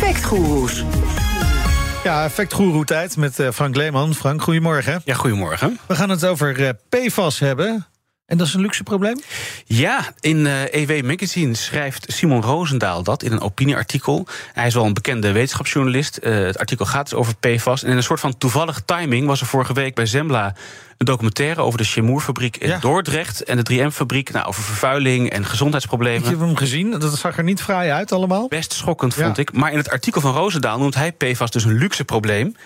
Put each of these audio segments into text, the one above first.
Factgoeroes. Ja, effectgoeroe tijd met eh, Frank Leeman. Frank, goedemorgen. Ja, goedemorgen. We gaan het over eh, PFAS hebben. En dat is een luxe probleem? Ja, in uh, EW Magazine schrijft Simon Roosendaal dat in een opinieartikel. Hij is wel een bekende wetenschapsjournalist. Uh, het artikel gaat dus over PFAS. En in een soort van toevallige timing was er vorige week bij Zembla een documentaire over de Chemourfabriek in ja. Dordrecht en de 3M-fabriek. Nou, over vervuiling en gezondheidsproblemen. Ik heb hem gezien. Dat zag er niet fraai uit allemaal. Best schokkend, vond ik. Maar in het artikel van Roosendaal noemt hij PFAS dus een luxe probleem.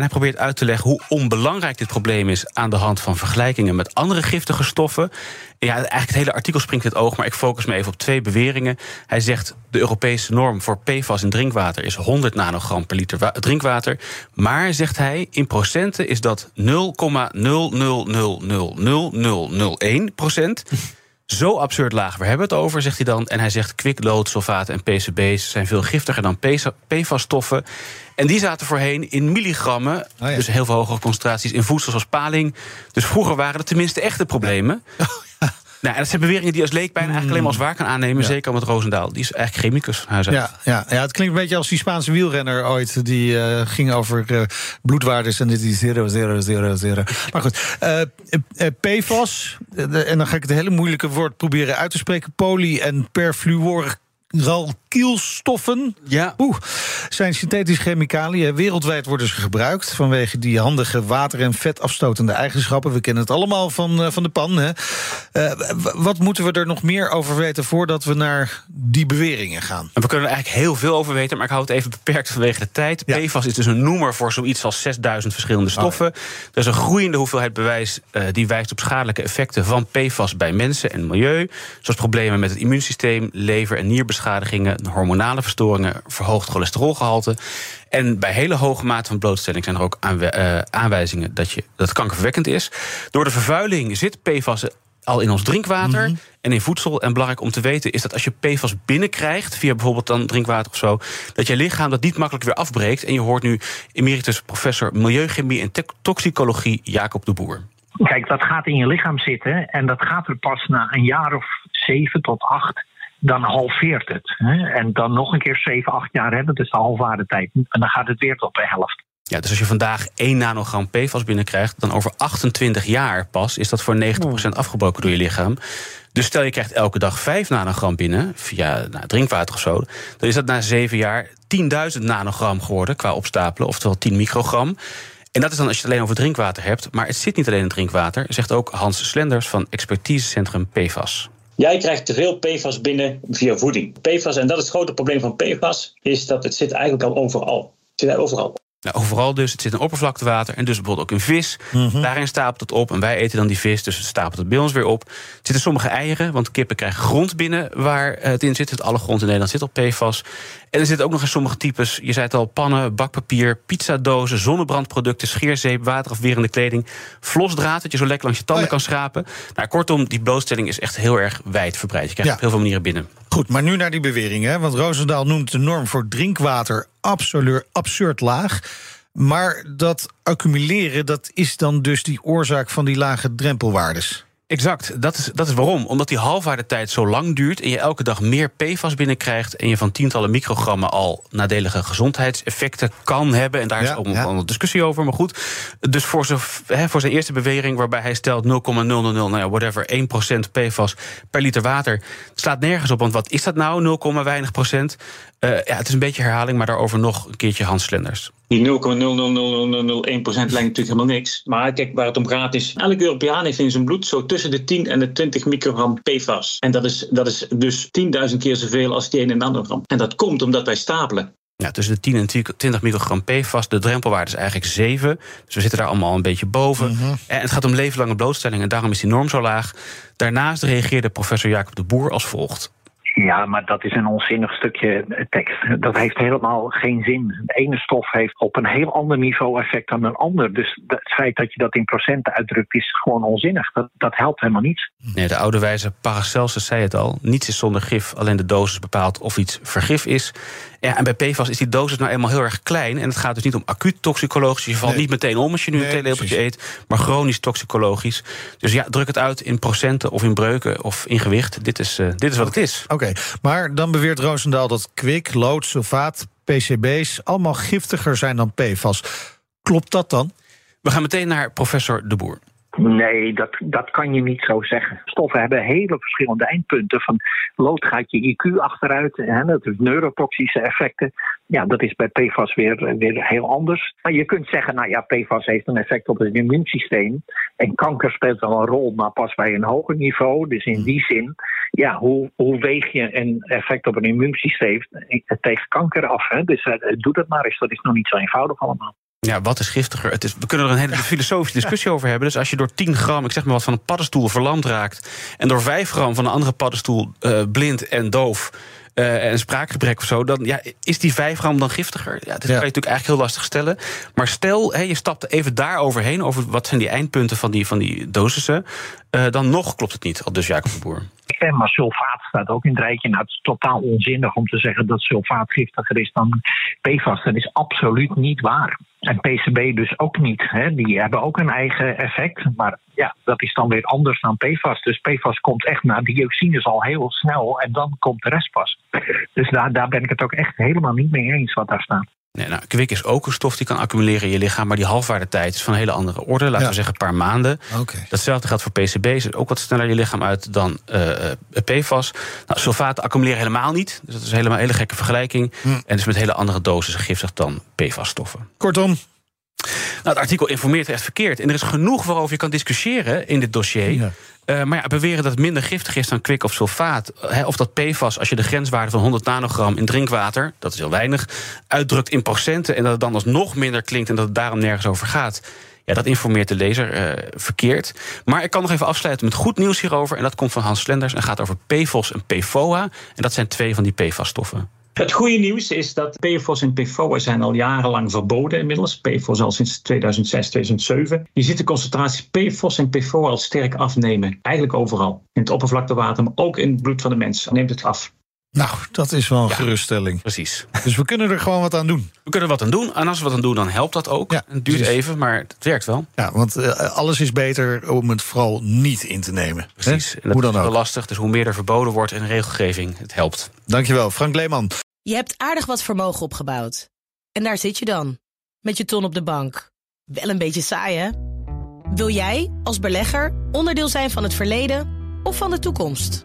En hij probeert uit te leggen hoe onbelangrijk dit probleem is aan de hand van vergelijkingen met andere giftige stoffen. En ja, eigenlijk het hele artikel springt in het oog, maar ik focus me even op twee beweringen. Hij zegt de Europese norm voor PFAS in drinkwater is 100 nanogram per liter drinkwater. Maar, zegt hij, in procenten is dat 0,0000001 procent. Zo absurd laag, waar hebben we het over, zegt hij dan. En hij zegt kwiklood, sulfaten en PCB's zijn veel giftiger dan PFAS-stoffen. En die zaten voorheen in milligrammen, oh ja. dus heel veel hogere concentraties in voedsel zoals paling. Dus vroeger waren er tenminste echte problemen. Ja. Oh, ja. Nou, en dat zijn beweringen die als leek bijna eigenlijk alleen maar als waar kan aannemen. Zeker met Roosendaal. Die is eigenlijk chemicus huis uit. Ja, ja, ja, het klinkt een beetje als die Spaanse wielrenner ooit. Die uh, ging over uh, bloedwaardes en dit is 0, 0, 0, 0. Maar goed, uh, PFAS. en dan ga ik het hele moeilijke woord proberen uit te spreken. Poly- en perfluor ralkielstoffen. Ja. Oeh, zijn synthetische chemicaliën. Wereldwijd worden ze gebruikt vanwege die handige water- en vetafstotende eigenschappen. We kennen het allemaal van, uh, van de pan. Hè. Uh, wat moeten we er nog meer over weten voordat we naar die beweringen gaan? We kunnen er eigenlijk heel veel over weten, maar ik hou het even beperkt vanwege de tijd. Ja. PFAS is dus een noemer voor zoiets als 6000 verschillende stoffen. Oh. Er is een groeiende hoeveelheid bewijs uh, die wijst op schadelijke effecten van PFAS bij mensen en milieu. Zoals problemen met het immuunsysteem, lever- en nierbeschadigingen, hormonale verstoringen, verhoogd cholesterolgehalte. En bij hele hoge mate van blootstelling zijn er ook aanwijzingen dat, je, dat het kankerverwekkend is. Door de vervuiling zit PFAS al in ons drinkwater mm -hmm. en in voedsel. En belangrijk om te weten is dat als je PFAS binnenkrijgt, via bijvoorbeeld dan drinkwater of zo, dat je lichaam dat niet makkelijk weer afbreekt. En je hoort nu emeritus professor milieuchemie en toxicologie Jacob de Boer. Kijk, dat gaat in je lichaam zitten en dat gaat er pas na een jaar of zeven tot acht dan halveert het. Hè? En dan nog een keer 7, 8 jaar, dat is de halfwaarde tijd. En dan gaat het weer tot de helft. Ja, dus als je vandaag 1 nanogram PFAS binnenkrijgt, dan over 28 jaar pas is dat voor 90% afgebroken door je lichaam. Dus stel je krijgt elke dag 5 nanogram binnen, via nou, drinkwater of zo, dan is dat na 7 jaar 10.000 nanogram geworden qua opstapelen, oftewel 10 microgram. En dat is dan als je het alleen over drinkwater hebt. Maar het zit niet alleen in drinkwater, zegt ook Hans Slenders van expertisecentrum PFAS. Jij krijgt te veel PFAS binnen via voeding. PFAS, en dat is het grote probleem van PFAS, is dat het zit eigenlijk al overal. Het zit overal. Nou, overal dus. Het zit in oppervlaktewater en dus bijvoorbeeld ook in vis. Mm -hmm. Daarin stapelt het op en wij eten dan die vis, dus het stapelt het bij ons weer op. Het zitten sommige eieren, want kippen krijgen grond binnen waar het in zit. Het alle grond in Nederland zit op PFAS. En er zitten ook nog in sommige types, je zei het al, pannen, bakpapier, pizzadozen, zonnebrandproducten, scheerzeep, waterafwerende kleding, vlosdraad, dat je zo lekker langs je tanden oh ja. kan schrapen. Nou, kortom, die blootstelling is echt heel erg wijdverbreid. Je krijgt ja. op heel veel manieren binnen. Goed, maar nu naar die beweringen. Want Roosendaal noemt de norm voor drinkwater absoluut absurd laag. Maar dat accumuleren, dat is dan dus die oorzaak van die lage drempelwaardes. Exact, dat is, dat is waarom. Omdat die halfwaardetijd zo lang duurt en je elke dag meer PFAS binnenkrijgt en je van tientallen microgrammen al nadelige gezondheidseffecten kan hebben. En daar ja, is ook nog ja. een discussie over, maar goed. Dus voor, zo, hè, voor zijn eerste bewering, waarbij hij stelt 0,000, nou ja, whatever, 1% PFAS per liter water, slaat nergens op. Want wat is dat nou, 0, weinig procent? Uh, ja, het is een beetje herhaling, maar daarover nog een keertje Hans Slenders. Die 0,00001% lijkt natuurlijk helemaal niks. Maar kijk, waar het om gaat is... elke Europeaan heeft in zijn bloed zo tussen de 10 en de 20 microgram PFAS. En dat is, dat is dus 10.000 keer zoveel als die 1 nanogram. En dat komt omdat wij stapelen. Ja, tussen de 10 en 20 microgram PFAS. De drempelwaarde is eigenlijk 7. Dus we zitten daar allemaal een beetje boven. Mm -hmm. En het gaat om levenslange blootstelling en daarom is die norm zo laag. Daarnaast reageerde professor Jacob de Boer als volgt. Ja, maar dat is een onzinnig stukje tekst. Dat heeft helemaal geen zin. De ene stof heeft op een heel ander niveau effect dan een ander. Dus het feit dat je dat in procenten uitdrukt is gewoon onzinnig. Dat, dat helpt helemaal niets. Nee, de oude wijze Paracelsus zei het al. Niets is zonder gif, alleen de dosis bepaalt of iets vergif is. Ja, en bij PFAS is die dosis nou eenmaal heel erg klein. En het gaat dus niet om acuut toxicologisch. Je valt niet meteen om als je nu een theelepeltje eet. Maar chronisch toxicologisch. Dus ja, druk het uit in procenten of in breuken of in gewicht. Dit is, uh, dit is wat het is. Oké, maar dan beweert Roosendaal dat kwik, lood, sulfaat, PCB's... allemaal giftiger zijn dan PFAS. Klopt dat dan? We gaan meteen naar professor De Boer. Nee, dat, dat kan je niet zo zeggen. Stoffen hebben hele verschillende eindpunten. Van lood gaat je IQ achteruit, hè, dat is neurotoxische effecten. Ja, dat is bij PFAS weer, weer heel anders. Maar je kunt zeggen, nou ja, PFAS heeft een effect op het immuunsysteem. En kanker speelt wel een rol, maar pas bij een hoger niveau. Dus in die zin, ja, hoe, hoe weeg je een effect op een immuunsysteem tegen kanker af? Hè? Dus uh, doe dat maar eens, dat is nog niet zo eenvoudig allemaal. Ja, wat is giftiger? Het is, we kunnen er een hele filosofische discussie over hebben. Dus als je door 10 gram, ik zeg maar wat, van een paddenstoel verlamd raakt... en door 5 gram van een andere paddenstoel uh, blind en doof... Uh, en spraakgebrek of zo, dan ja, is die 5 gram dan giftiger? Ja, dat ja. kan je natuurlijk eigenlijk heel lastig stellen. Maar stel, je stapt even daar overheen, over wat zijn die eindpunten van die, van die dosissen, uh, dan nog klopt het niet, al dus Jacob de Boer. En maar sulfaat staat ook in het rijtje. Nou, het is totaal onzinnig om te zeggen dat sulfaat giftiger is dan PFAS. Dat is absoluut niet waar. En PCB dus ook niet. Hè. Die hebben ook een eigen effect. Maar ja, dat is dan weer anders dan PFAS. Dus PFAS komt echt na dioxines al heel snel. En dan komt de rest pas. Dus daar, daar ben ik het ook echt helemaal niet mee eens wat daar staat. Nee, nou, kwik is ook een stof die kan accumuleren in je lichaam, maar die halfwaardetijd is van een hele andere orde. Laten we zeggen een paar maanden. Okay. Datzelfde geldt voor PCB's, ook wat sneller je lichaam uit dan uh, PFAS. Nou, sulfaten accumuleren helemaal niet, dus dat is helemaal een hele gekke vergelijking. Hm. En dus met hele andere doses giftig dan PFAS-stoffen. Kortom, nou, het artikel informeert echt verkeerd. En er is genoeg waarover je kan discussiëren in dit dossier. Ja. Uh, maar ja, beweren dat het minder giftig is dan kwik of sulfaat... Of dat PFAS, als je de grenswaarde van 100 nanogram in drinkwater... dat is heel weinig, uitdrukt in procenten... en dat het dan alsnog minder klinkt en dat het daarom nergens over gaat... Ja, dat informeert de lezer uh, verkeerd. Maar ik kan nog even afsluiten met goed nieuws hierover... en dat komt van Hans Slenders en gaat over PFOS en PFOA. En dat zijn twee van die PFAS-stoffen. Het goede nieuws is dat PFOS en PFOA zijn al jarenlang verboden inmiddels. PFOS al sinds 2006, 2007. Je ziet de concentratie PFOS en PFOA al sterk afnemen. Eigenlijk overal. In het oppervlaktewater, maar ook in het bloed van de mens neemt het af. Nou, dat is wel een ja, geruststelling. Precies. Dus we kunnen er gewoon wat aan doen. We kunnen wat aan doen. En als we wat aan doen, dan helpt dat ook. Ja, het duurt precies. even, maar het werkt wel. Ja, want uh, alles is beter om het vooral niet in te nemen. Precies. En dat hoe dan is wel lastig. Dus hoe meer er verboden wordt in regelgeving, het helpt. Dankjewel, Frank Leeman. Je hebt aardig wat vermogen opgebouwd. En daar zit je dan, met je ton op de bank. Wel een beetje saai, hè? Wil jij, als belegger, onderdeel zijn van het verleden of van de toekomst?